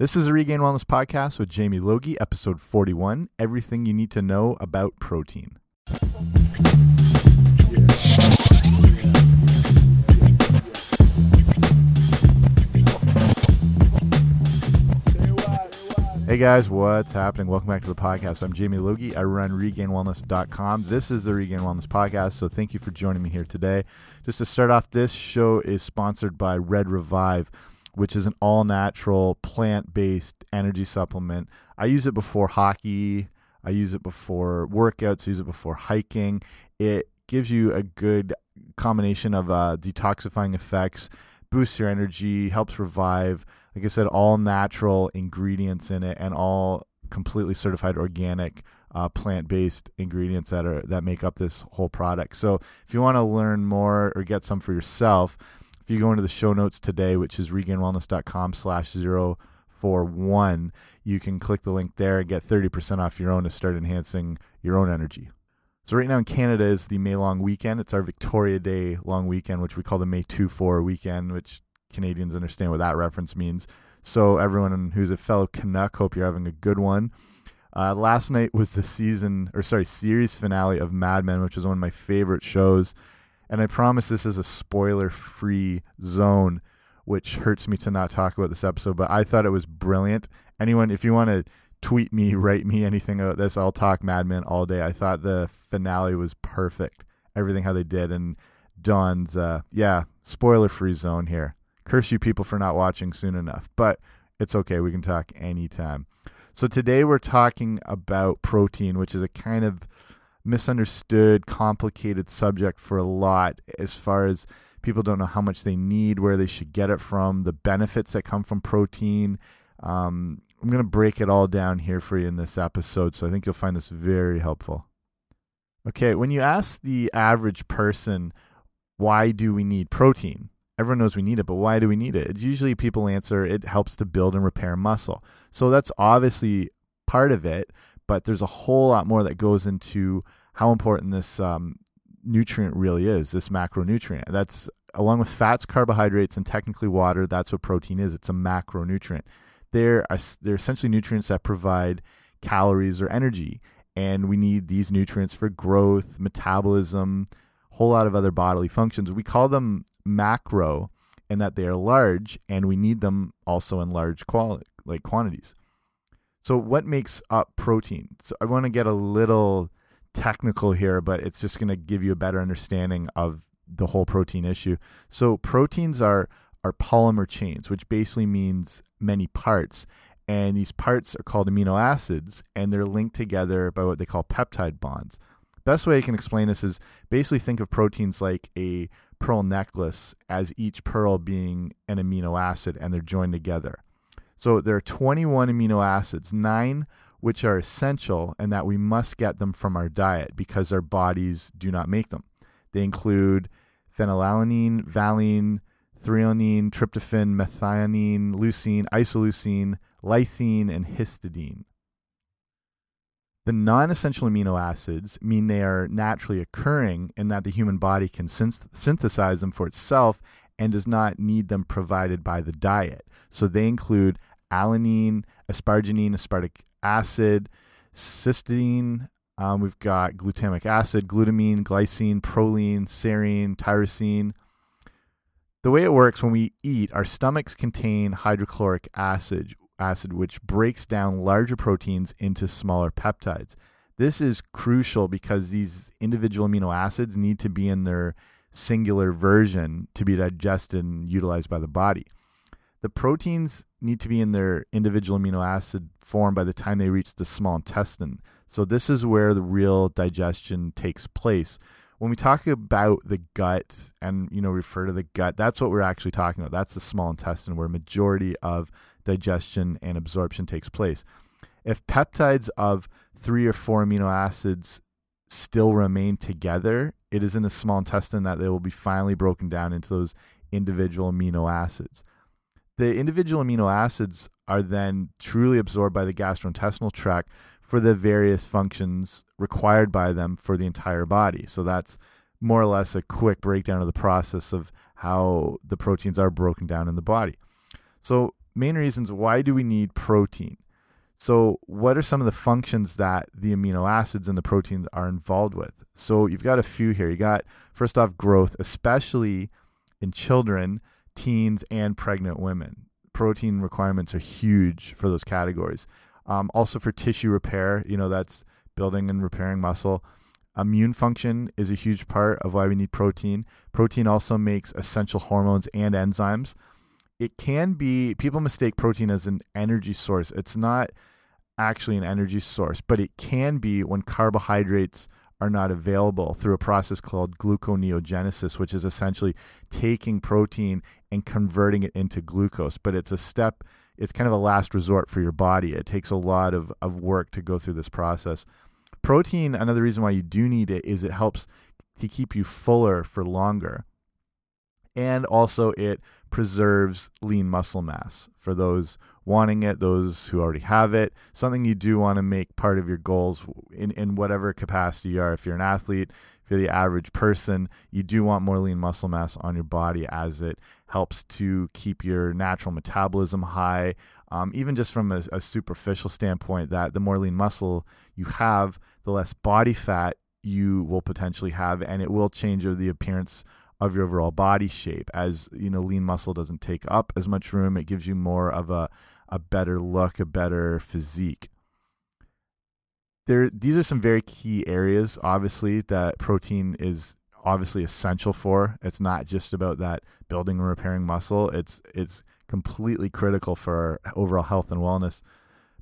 This is a Regained Wellness Podcast with Jamie Logie, episode 41 Everything You Need to Know About Protein. Hey guys, what's happening? Welcome back to the podcast. I'm Jamie Logie. I run regainedwellness.com. This is the Regained Wellness Podcast, so thank you for joining me here today. Just to start off, this show is sponsored by Red Revive, which is an all natural, plant based energy supplement. I use it before hockey, I use it before workouts, I use it before hiking. It gives you a good combination of uh, detoxifying effects, boosts your energy, helps revive like I said, all natural ingredients in it and all completely certified organic uh, plant-based ingredients that are that make up this whole product. So if you want to learn more or get some for yourself, if you go into the show notes today, which is regainedwellness.com slash zero four one, you can click the link there and get 30% off your own to start enhancing your own energy. So right now in Canada is the May long weekend. It's our Victoria Day long weekend, which we call the May 2-4 weekend, which Canadians understand what that reference means. So everyone who's a fellow Canuck, hope you're having a good one. Uh, last night was the season, or sorry, series finale of Mad Men, which is one of my favorite shows. And I promise this is a spoiler-free zone, which hurts me to not talk about this episode. But I thought it was brilliant. Anyone, if you want to tweet me, write me anything about this, I'll talk Mad Men all day. I thought the finale was perfect. Everything how they did, and Don's, uh, yeah, spoiler-free zone here curse you people for not watching soon enough, but it's okay. We can talk anytime. So today we're talking about protein, which is a kind of misunderstood, complicated subject for a lot as far as people don't know how much they need, where they should get it from, the benefits that come from protein. Um, I'm going to break it all down here for you in this episode, so I think you'll find this very helpful. Okay, when you ask the average person, why do we need protein? everyone knows we need it, but why do we need it? It's usually people answer it helps to build and repair muscle. So that's obviously part of it, but there's a whole lot more that goes into how important this um, nutrient really is, this macronutrient. That's along with fats, carbohydrates, and technically water. That's what protein is. It's a macronutrient. They're they're essentially nutrients that provide calories or energy, and we need these nutrients for growth, metabolism, whole lot of other bodily functions. We call them macro in that they are large and we need them also in large like quantities. So what makes up protein? So I want to get a little technical here, but it's just going to give you a better understanding of the whole protein issue. So proteins are are polymer chains, which basically means many parts. And these parts are called amino acids, and they're linked together by what they call peptide bonds. Best way I can explain this is basically think of proteins like a pearl necklace as each pearl being an amino acid and they're joined together. So there are 21 amino acids, nine which are essential and that we must get them from our diet because our bodies do not make them. They include phenylalanine, valine, threonine, tryptophan, methionine, leucine, isoleucine, lysine, and histidine. The non essential amino acids mean they are naturally occurring and that the human body can synthesize them for itself and does not need them provided by the diet. So they include alanine, asparagine, aspartic acid, cysteine. Um, we've got glutamic acid, glutamine, glycine, proline, serine, tyrosine. The way it works when we eat, our stomachs contain hydrochloric acid, acid, which breaks down larger proteins into smaller peptides. This is crucial because these individual amino acids need to be in their singular version to be digested and utilized by the body. The proteins need to be in their individual amino acid form by the time they reach the small intestine. So, this is where the real digestion takes place. When we talk about the gut and you know refer to the gut, that's what we're actually talking about. That's the small intestine where majority of digestion and absorption takes place. If peptides of three or four amino acids still remain together, it is in the small intestine that they will be finally broken down into those individual amino acids. The individual amino acids are then truly absorbed by the gastrointestinal tract for the various functions required by them for the entire body. So that's more or less a quick breakdown of the process of how the proteins are broken down in the body. So main reasons why do we need protein? So, what are some of the functions that the amino acids and the proteins are involved with? So, you've got a few here. You got, first off, growth, especially in children, teens, and pregnant women. Protein requirements are huge for those categories. Um, also, for tissue repair, you know, that's building and repairing muscle. Immune function is a huge part of why we need protein. Protein also makes essential hormones and enzymes it can be people mistake protein as an energy source. It's not actually an energy source, but it can be when carbohydrates are not available through a process called gluconeogenesis, which is essentially taking protein and converting it into glucose. But it's a step, it's kind of a last resort for your body. It takes a lot of, of work to go through this process. Protein, another reason why you do need it is it helps to keep you fuller for longer and also it preserves lean muscle mass for those wanting it, those who already have it. Something you do want to make part of your goals in, in whatever capacity you are. If you're an athlete, if you're the average person, you do want more lean muscle mass on your body as it helps to keep your natural metabolism high. Um, even just from a, a superficial standpoint, that the more lean muscle you have, the less body fat you will potentially have, and it will change the appearance of your overall body shape. As you know, lean muscle doesn't take up as much room. It gives you more of a a better look, a better physique. There, these are some very key areas, obviously, that protein is obviously essential for. It's not just about that building and repairing muscle. It's it's completely critical for overall health and wellness.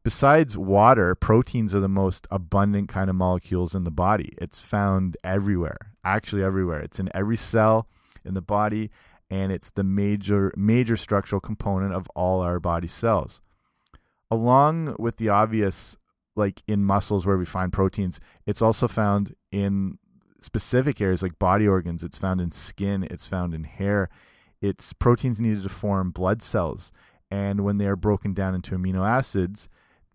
Besides water, proteins are the most abundant kind of molecules in the body. It's found everywhere, actually everywhere. It's in every cell in the body and it's the major major structural component of all our body cells. Along with the obvious like in muscles where we find proteins, it's also found in specific areas like body organs, it's found in skin, it's found in hair. It's proteins needed to form blood cells and when they are broken down into amino acids,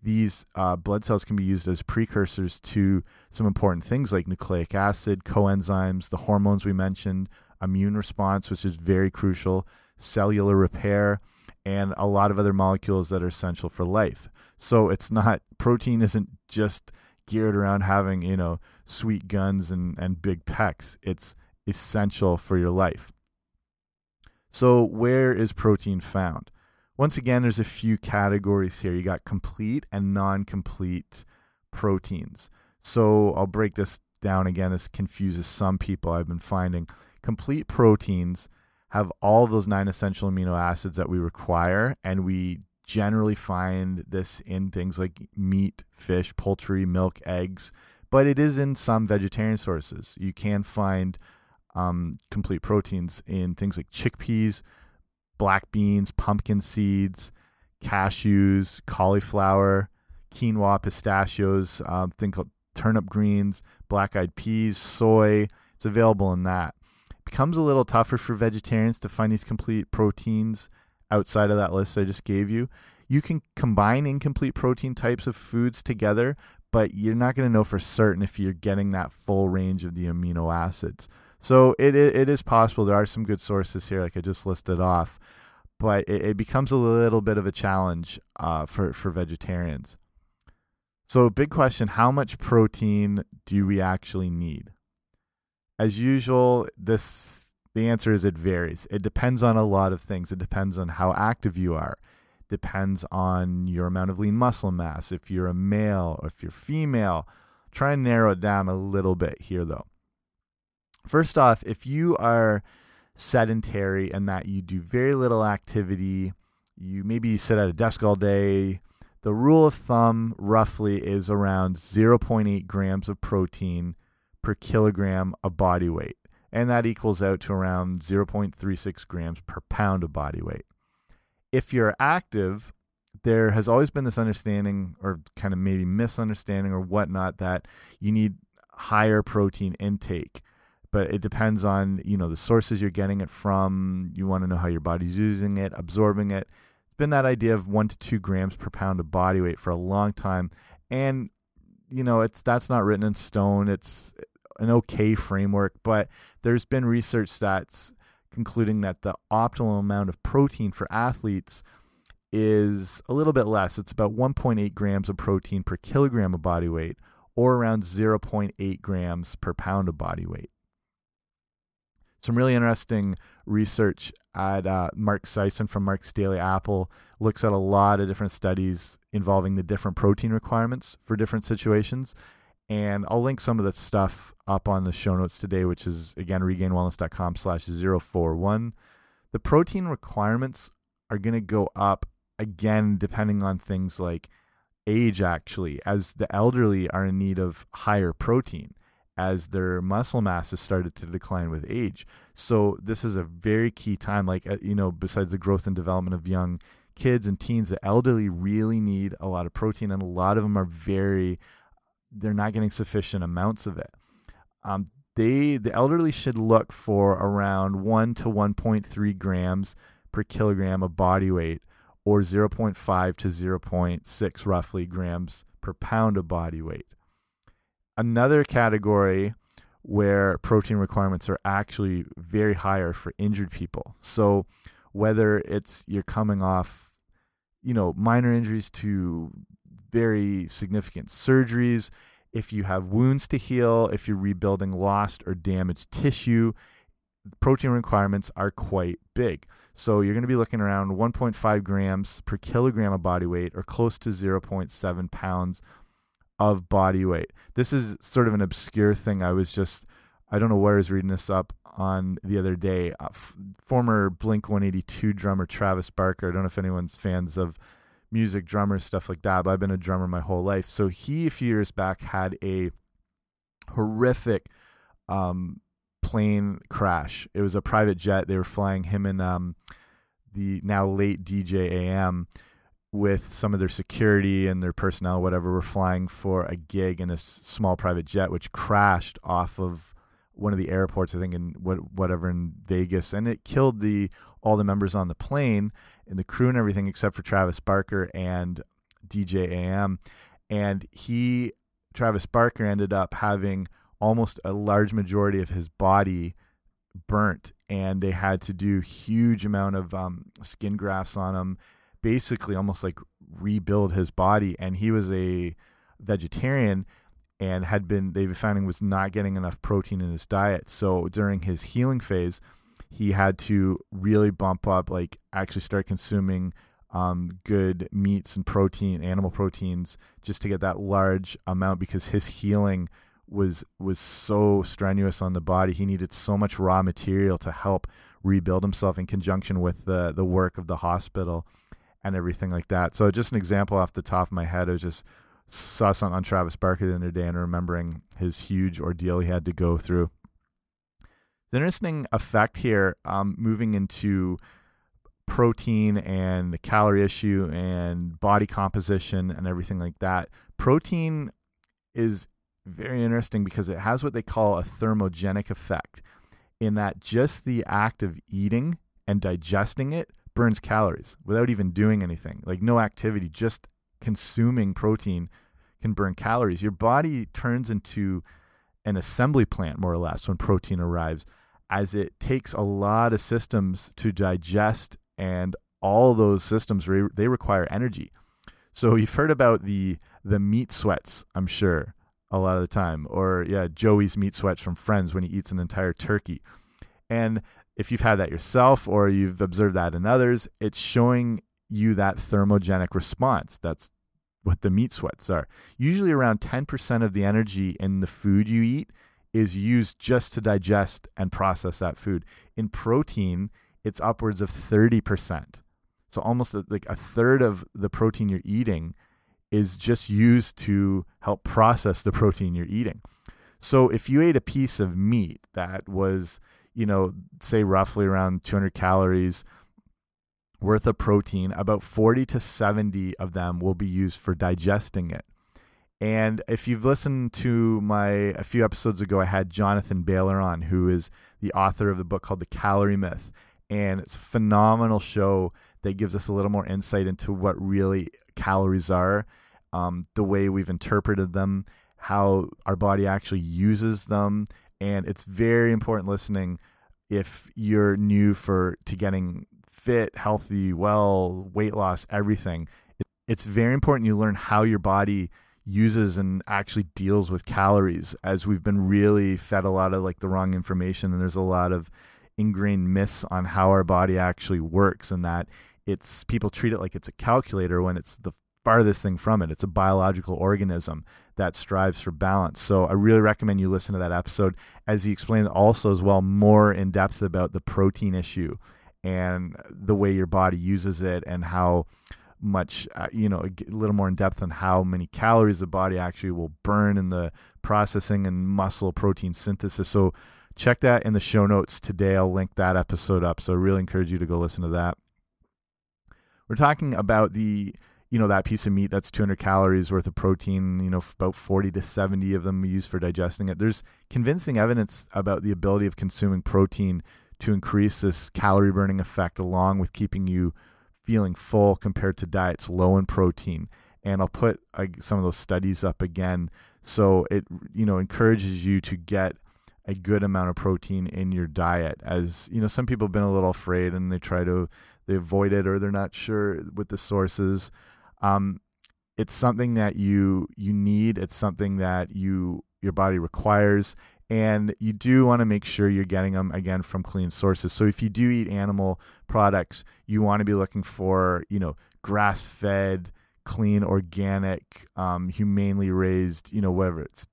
these uh, blood cells can be used as precursors to some important things like nucleic acid, coenzymes, the hormones we mentioned, immune response, which is very crucial, cellular repair, and a lot of other molecules that are essential for life. So it's not, protein isn't just geared around having, you know, sweet guns and, and big pecs. It's essential for your life. So, where is protein found? Once again, there's a few categories here. You got complete and non complete proteins. So I'll break this down again. This confuses some people, I've been finding. Complete proteins have all those nine essential amino acids that we require, and we generally find this in things like meat, fish, poultry, milk, eggs, but it is in some vegetarian sources. You can find um, complete proteins in things like chickpeas, black beans, pumpkin seeds, cashews, cauliflower, quinoa, pistachios, um, think of turnip greens, black eyed peas, soy. It's available in that. It becomes a little tougher for vegetarians to find these complete proteins outside of that list I just gave you. You can combine incomplete protein types of foods together, but you're not going to know for certain if you're getting that full range of the amino acids. So it, it, it is possible. There are some good sources here, like I just listed off, but it, it becomes a little bit of a challenge uh, for for vegetarians. So, big question: How much protein do we actually need? As usual, this the answer is it varies. It depends on a lot of things. It depends on how active you are. Depends on your amount of lean muscle mass. If you're a male or if you're female, try and narrow it down a little bit here, though. First off, if you are sedentary and that you do very little activity, you maybe sit at a desk all day, the rule of thumb roughly is around 0.8 grams of protein per kilogram of body weight. And that equals out to around 0.36 grams per pound of body weight. If you're active, there has always been this understanding, or kind of maybe misunderstanding or whatnot, that you need higher protein intake but it depends on you know the sources you're getting it from you want to know how your body's using it absorbing it it's been that idea of one to two grams per pound of body weight for a long time and you know it's that's not written in stone it's an okay framework but there's been research that's concluding that the optimal amount of protein for athletes is a little bit less. It's about 1.8 grams of protein per kilogram of body weight, or around 0.8 grams per pound of body weight. Some really interesting research at uh, Mark Sisson from Mark's Daily Apple looks at a lot of different studies involving the different protein requirements for different situations. And I'll link some of that stuff up on the show notes today, which is again regainedwellness.com slash 041. The protein requirements are going to go up again depending on things like age actually as the elderly are in need of higher protein as their muscle mass has started to decline with age so this is a very key time like uh, you know besides the growth and development of young kids and teens the elderly really need a lot of protein and a lot of them are very they're not getting sufficient amounts of it um, they the elderly should look for around 1 to 1.3 grams per kilogram of body weight or 0.5 to 0.6 roughly grams per pound of body weight. Another category where protein requirements are actually very higher for injured people. So whether it's you're coming off, you know, minor injuries to very significant surgeries, if you have wounds to heal, if you're rebuilding lost or damaged tissue, protein requirements are quite big. So you're going to be looking around 1.5 grams per kilogram of body weight or close to 0.7 pounds of body weight. This is sort of an obscure thing. I was just, I don't know where I was reading this up on the other day. Uh, former Blink 182 drummer Travis Barker, I don't know if anyone's fans of music, drummers, stuff like that, but I've been a drummer my whole life. So he, a few years back, had a horrific um, plane crash. It was a private jet. They were flying him and um, the now late DJ AM with some of their security and their personnel, whatever, were flying for a gig in a small private jet, which crashed off of one of the airports, I think in what whatever in Vegas, and it killed the all the members on the plane and the crew and everything except for Travis Barker and DJ AM, and he Travis Barker ended up having almost a large majority of his body burnt and they had to do huge amount of um, skin grafts on him basically almost like rebuild his body and he was a vegetarian and had been they've been finding was not getting enough protein in his diet so during his healing phase he had to really bump up like actually start consuming um, good meats and protein animal proteins just to get that large amount because his healing was was so strenuous on the body. He needed so much raw material to help rebuild himself in conjunction with the the work of the hospital and everything like that. So just an example off the top of my head, I just saw something on Travis Barker the other day and remembering his huge ordeal he had to go through. The interesting effect here, um, moving into protein and the calorie issue and body composition and everything like that. Protein is very interesting because it has what they call a thermogenic effect, in that just the act of eating and digesting it burns calories without even doing anything. Like no activity, just consuming protein can burn calories. Your body turns into an assembly plant, more or less, when protein arrives, as it takes a lot of systems to digest, and all those systems re they require energy. So you've heard about the the meat sweats, I'm sure, a lot of the time. Or yeah, Joey's meat sweats from Friends when he eats an entire turkey. And if you've had that yourself or you've observed that in others, it's showing you that thermogenic response. That's what the meat sweats are. Usually around 10% of the energy in the food you eat is used just to digest and process that food. In protein, it's upwards of 30%. So almost uh, like a third of the protein you're eating is just used to help process the protein you're eating. So if you ate a piece of meat that was, you know, say roughly around 200 calories worth of protein, about 40 to 70 of them will be used for digesting it. And if you've listened to my a few episodes ago, I had Jonathan Bailor on, who is the author of the book called The Calorie Myth. And it's a phenomenal show that gives us a little more insight into what really calories are, um, the way we've interpreted them, how our body actually uses them, and it's very important listening if you're new for to getting fit, healthy, well, weight loss, everything. It's very important you learn how your body uses and actually deals with calories as we've been really fed a lot of like the wrong information and there's a lot of ingrained myths on how our body actually works and that it's people treat it like it's a calculator when it's the farthest thing from it. It's a biological organism that strives for balance. So I really recommend you listen to that episode as he explains also as well more in depth about the protein issue and the way your body uses it and how much uh, you know a little more in depth on how many calories the body actually will burn in the processing and muscle protein synthesis. So check that in the show notes today. I'll link that episode up. So I really encourage you to go listen to that. We're talking about the you know that piece of meat that's 200 calories worth of protein you know about 40 to 70 of them used for digesting it. There's convincing evidence about the ability of consuming protein to increase this calorie burning effect along with keeping you feeling full compared to diets low in protein. And i'll put uh, some of those studies up again. So it you know encourages you to get a good amount of protein in your diet as you know some people have been a little afraid and they try to they avoid it or they're not sure with the sources um, it's something that you you need. It's something that you your body requires and you do want to make sure you're getting them again from clean sources. So if you do eat animal products you want to be looking for you know grass fed clean organic um, humanely raised you know whatever it's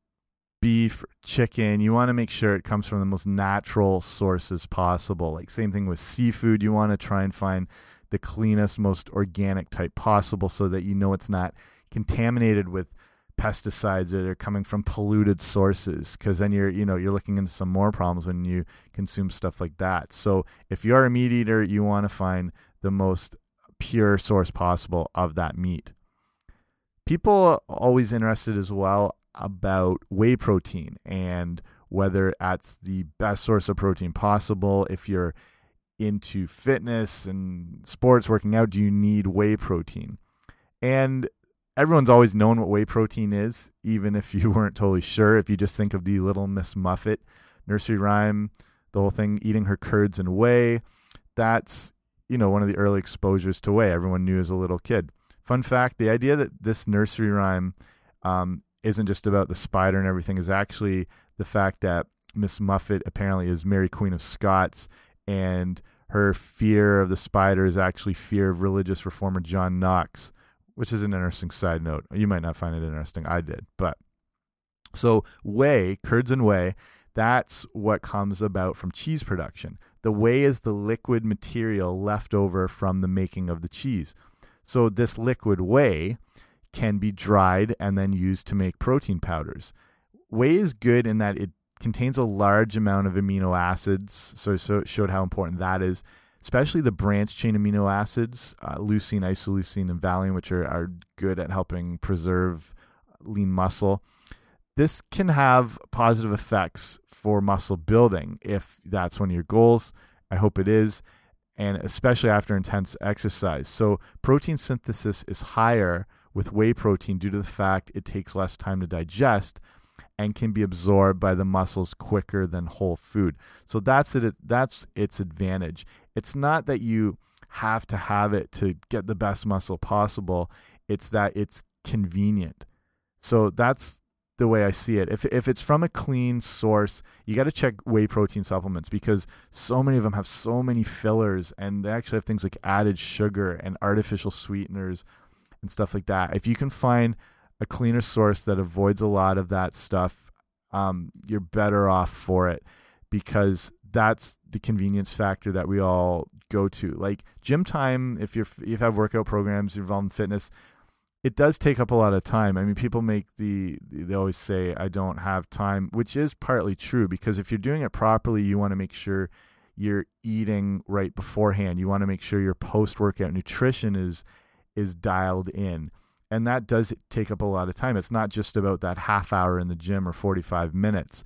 beef chicken you want to make sure it comes from the most natural sources possible. Like same thing with seafood. You want to try and find the cleanest, most organic type possible so that you know it's not contaminated with pesticides or they're coming from polluted sources because then you're you know you're looking into some more problems when you consume stuff like that. So if you are a meat eater you want to find the most pure source possible of that meat. People are always interested as well about whey protein and whether that's the best source of protein possible. If you're into fitness and sports, working out, do you need whey protein? And everyone's always known what whey protein is, even if you weren't totally sure. If you just think of the Little Miss Muffet nursery rhyme, the whole thing, eating her curds and whey, that's, you know, one of the early exposures to whey everyone knew as a little kid. Fun fact the idea that this nursery rhyme um, isn't just about the spider and everything is actually the fact that Miss Muffet apparently is Mary Queen of Scots and her fear of the spider is actually fear of religious reformer John Knox, which is an interesting side note. You might not find it interesting. I did, but so whey, curds and whey, that's what comes about from cheese production. The whey is the liquid material left over from the making of the cheese. So this liquid whey can be dried and then used to make protein powders. Whey is good in that it contains a large amount of amino acids, so, so it showed how important that is, especially the branch chain amino acids, uh, leucine, isoleucine, and valine, which are, are good at helping preserve lean muscle. This can have positive effects for muscle building if that's one of your goals. I hope it is, and especially after intense exercise. So, protein synthesis is higher with whey protein due to the fact it takes less time to digest and can be absorbed by the muscles quicker than whole food. So that's it that's its advantage. It's not that you have to have it to get the best muscle possible. It's that it's convenient. So that's the way I see it. If if it's from a clean source, you got to check whey protein supplements because so many of them have so many fillers and they actually have things like added sugar and artificial sweeteners and stuff like that. If you can find a cleaner source that avoids a lot of that stuff, um, you're better off for it because that's the convenience factor that we all go to. Like gym time, if you're if you have workout programs, you're involved in fitness, it does take up a lot of time. I mean, people make the they always say I don't have time, which is partly true because if you're doing it properly, you want to make sure you're eating right beforehand. You want to make sure your post workout nutrition is is dialed in and that does take up a lot of time. It's not just about that half hour in the gym or 45 minutes.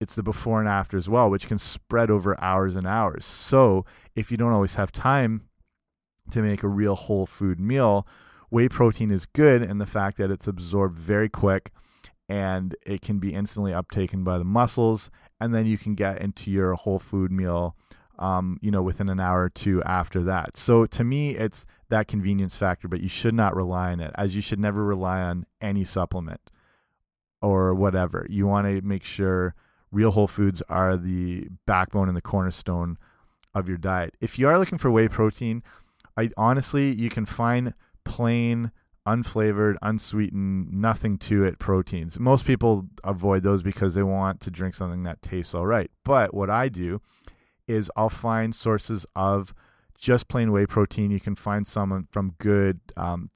It's the before and after as well, which can spread over hours and hours. So, if you don't always have time to make a real whole food meal, whey protein is good and the fact that it's absorbed very quick and it can be instantly uptaken by the muscles and then you can get into your whole food meal um, you know, within an hour or two after that. So to me, it's that convenience factor, but you should not rely on it, as you should never rely on any supplement or whatever. You want to make sure real whole foods are the backbone and the cornerstone of your diet. If you are looking for whey protein, I honestly you can find plain unflavored, unsweetened, nothing to it proteins. Most people avoid those because they want to drink something that tastes all right. But what I do is I'll find sources of just plain whey protein. You can find some from good um,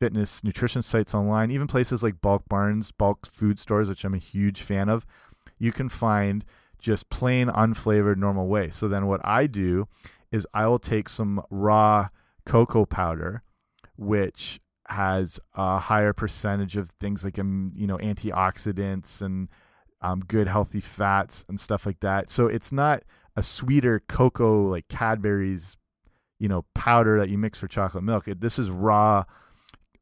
fitness nutrition sites online, even places like Bulk Barns, bulk food stores, which I'm a huge fan of. You can find just plain unflavored normal whey. So then what I do is I will take some raw cocoa powder, which has a higher percentage of things like um, you know antioxidants and um, good healthy fats and stuff like that. So it's not a sweeter cocoa like Cadbury's, you know, powder that you mix for chocolate milk. It, this is raw,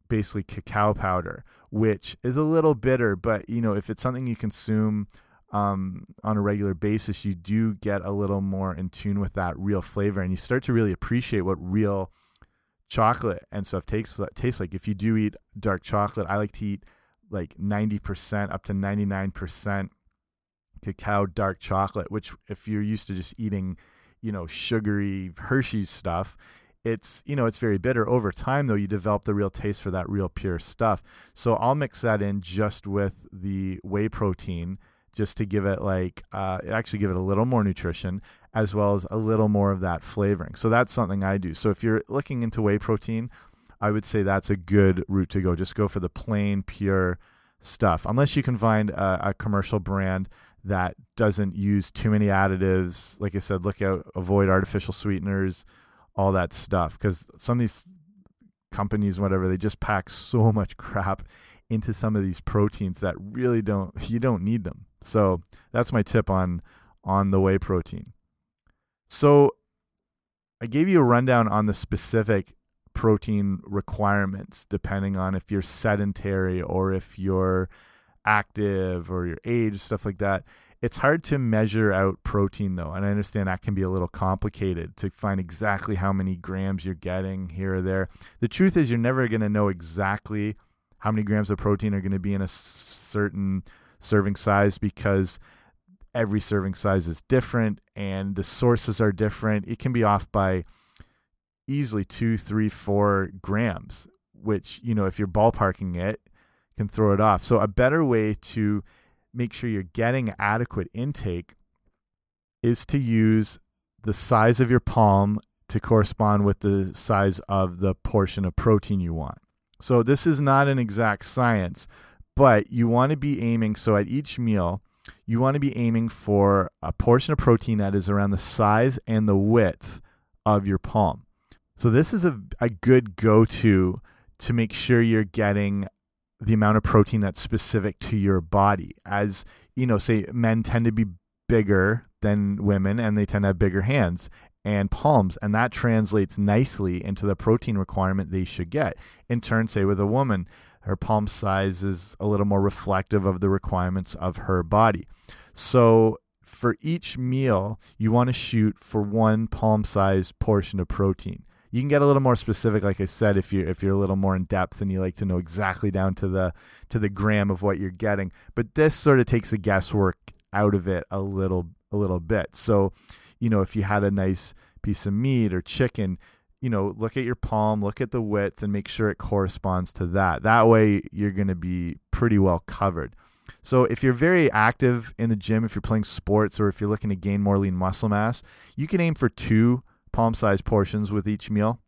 basically cacao powder, which is a little bitter, but you know, if it's something you consume um, on a regular basis, you do get a little more in tune with that real flavor, and you start to really appreciate what real chocolate and stuff tastes tastes like. If you do eat dark chocolate, I like to eat like 90% up to 99% cacao dark chocolate, which if you're used to just eating, you know, sugary Hershey's stuff, it's, you know, it's very bitter. Over time though, you develop the real taste for that real pure stuff. So I'll mix that in just with the whey protein just to give it like uh, actually give it a little more nutrition as well as a little more of that flavoring. So that's something I do. So if you're looking into whey protein, I would say that's a good route to go. Just go for the plain, pure stuff. Unless you can find a, a commercial brand that doesn't use too many additives. Like I said, look out, avoid artificial sweeteners, all that stuff. Because some of these companies, whatever, they just pack so much crap into some of these proteins that really don't you don't need them. So that's my tip on on the whey protein. So I gave you a rundown on the specific protein requirements depending on if you're sedentary or if you're active or your age stuff like that it's hard to measure out protein though and i understand that can be a little complicated to find exactly how many grams you're getting here or there the truth is you're never going to know exactly how many grams of protein are going to be in a certain serving size because every serving size is different and the sources are different. It can be off by easily two, three, four grams, which, you know, if you're ballparking it, can throw it off. So, a better way to make sure you're getting adequate intake is to use the size of your palm to correspond with the size of the portion of protein you want. So, this is not an exact science, but you want to be aiming so at each meal you want to be aiming for a portion of protein that is around the size and the width of your palm. So this is a, a good go-to to make sure you're getting the amount of protein that's specific to your body. As you know, say men tend to be bigger than women and they tend to have bigger hands and palms and that translates nicely into the protein requirement they should get. In turn, say with a woman, her palm size is a little more reflective of the requirements of her body. So for each meal, you want to shoot for one palm size portion of protein. You can get a little more specific, like I said, if you're if you're a little more in depth and you like to know exactly down to the to the gram of what you're getting. But this sort of takes the guesswork out of it a little a little bit. So, you know, if you had a nice piece of meat or chicken, you know, look at your palm, look at the width, and make sure it corresponds to that. That way, you're going to be pretty well covered. So, if you're very active in the gym, if you're playing sports, or if you're looking to gain more lean muscle mass, you can aim for two palm sized portions with each meal.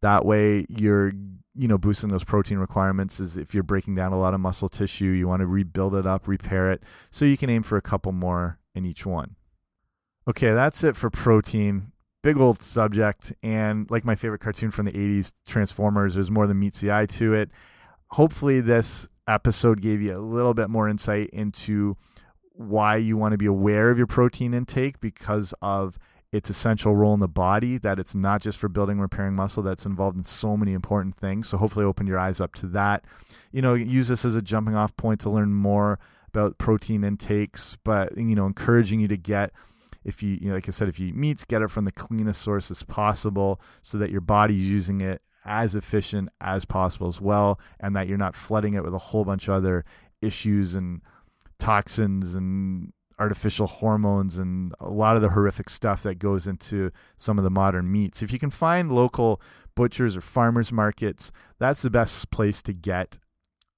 That way, you're you know boosting those protein requirements. Is if you're breaking down a lot of muscle tissue, you want to rebuild it up, repair it. So you can aim for a couple more in each one. Okay, that's it for protein big old subject and like my favorite cartoon from the 80s transformers there's more than meets the eye to it hopefully this episode gave you a little bit more insight into why you want to be aware of your protein intake because of its essential role in the body that it's not just for building repairing muscle that's involved in so many important things. So hopefully open your eyes up to that. You know use this as a jumping off point to learn more about protein intakes but you know encouraging you to get if you, you know, like I said, if you eat meats, get it from the cleanest sources possible so that your body's using it as efficient as possible as well, and that you're not flooding it with a whole bunch of other issues and toxins and artificial hormones and a lot of the horrific stuff that goes into some of the modern meats. If you can find local butchers or farmers markets, that's the best place to get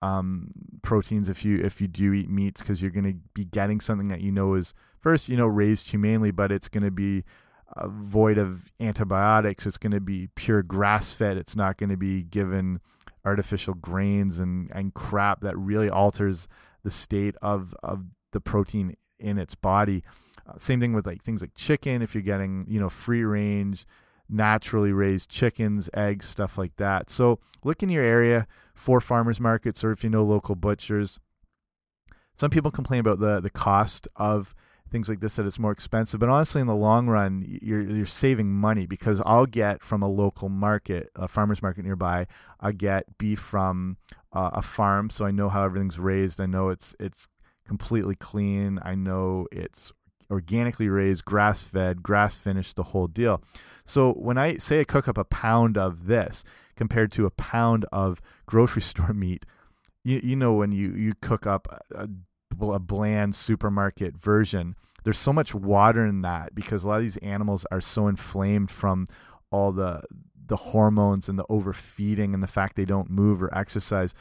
um, proteins if you if you do eat meats because you're going to be getting something that you know is first you know raised humanely, but it's going to be uh, void of antibiotics. It's going to be pure grass fed. It's not going to be given artificial grains and and crap that really alters the state of of the protein in its body. Uh, same thing with like things like chicken. If you're getting you know free range, naturally raised chickens, eggs, stuff like that. So look in your area for farmers markets, or if you know local butchers. Some people complain about the the cost of things like this that it's more expensive. But honestly, in the long run, you're you're saving money because I'll get from a local market, a farmer's market nearby, I get beef from uh, a farm, so I know how everything's raised. I know it's it's completely clean. I know it's organically raised, grass fed, grass finished, the whole deal. So when I say I cook up a pound of this compared to a pound of grocery store meat, you, you know when you, you cook up a, a bland supermarket version, there's so much water in that because a lot of these animals are so inflamed from all the the hormones and the overfeeding and the fact they don't move or exercise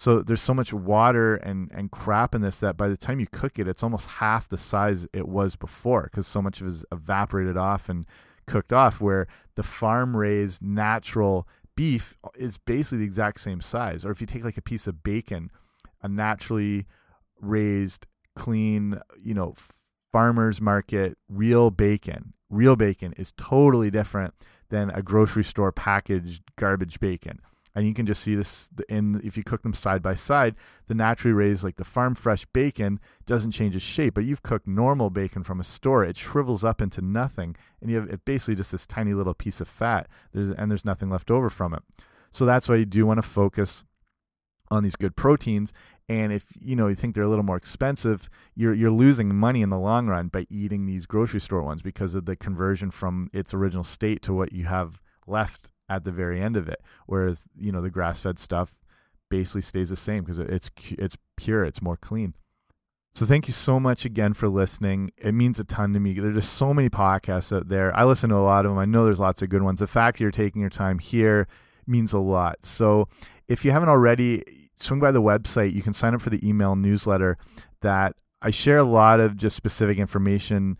so there's so much water and, and crap in this that by the time you cook it, it's almost half the size it was before because so much of it is evaporated off and cooked off. Where the farm raised natural beef is basically the exact same size. Or if you take like a piece of bacon, a naturally raised, clean, you know, farmer's market, real bacon, real bacon is totally different than a grocery store packaged garbage bacon and you can just see this in if you cook them side by side the naturally raised like the farm fresh bacon doesn't change its shape but you've cooked normal bacon from a store it shrivels up into nothing and you have it basically just this tiny little piece of fat there's and there's nothing left over from it. So that's why you do want to focus on these good proteins and if you know you think they're a little more expensive you're you're losing money in the long run by eating these grocery store ones because of the conversion from its original state to what you have left at the very end of it. Whereas you know the grass fed stuff basically stays the same because it's it's pure, it's more clean. So thank you so much again for listening. It means a ton to me. There's just so many podcasts out there. I listen to a lot of them. I know there's lots of good ones. The fact you're taking your time here means a lot. So if you haven't already, swing by the website. You can sign up for the email newsletter that I share a lot of just specific information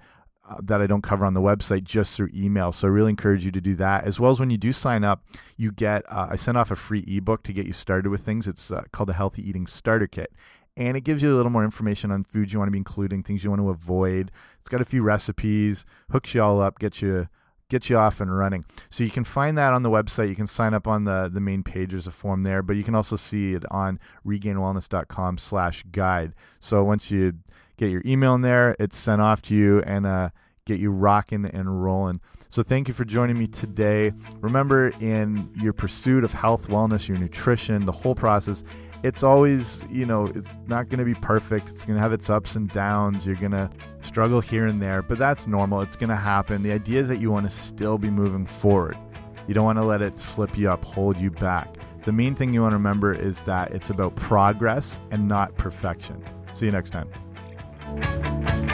that I don't cover on the website just through email. So I really encourage you to do that. As well as when you do sign up, you get uh, I sent off a free ebook to get you started with things. It's uh, called the Healthy Eating Starter Kit. And it gives you a little more information on foods you want to be including, things you want to avoid. It's got a few recipes, hooks you all up, gets you get you off and running. So you can find that on the website. You can sign up on the the main page. There's a form there, but you can also see it on regainedwellness.com/guide. So once you get your email in there. It's sent off to you and uh, get you rocking and rolling. So thank you for joining me today. Remember, in your pursuit of health, wellness, your nutrition, the whole process, it's always, you know, it's not going to be perfect. It's going to have its ups and downs. You're going to struggle here and there, but that's normal. It's going to happen. The idea is that you want to still be moving forward. You don't want to let it slip you up, hold you back. The main thing you want to remember is that it's about progress and not perfection. See you next time. Thank you.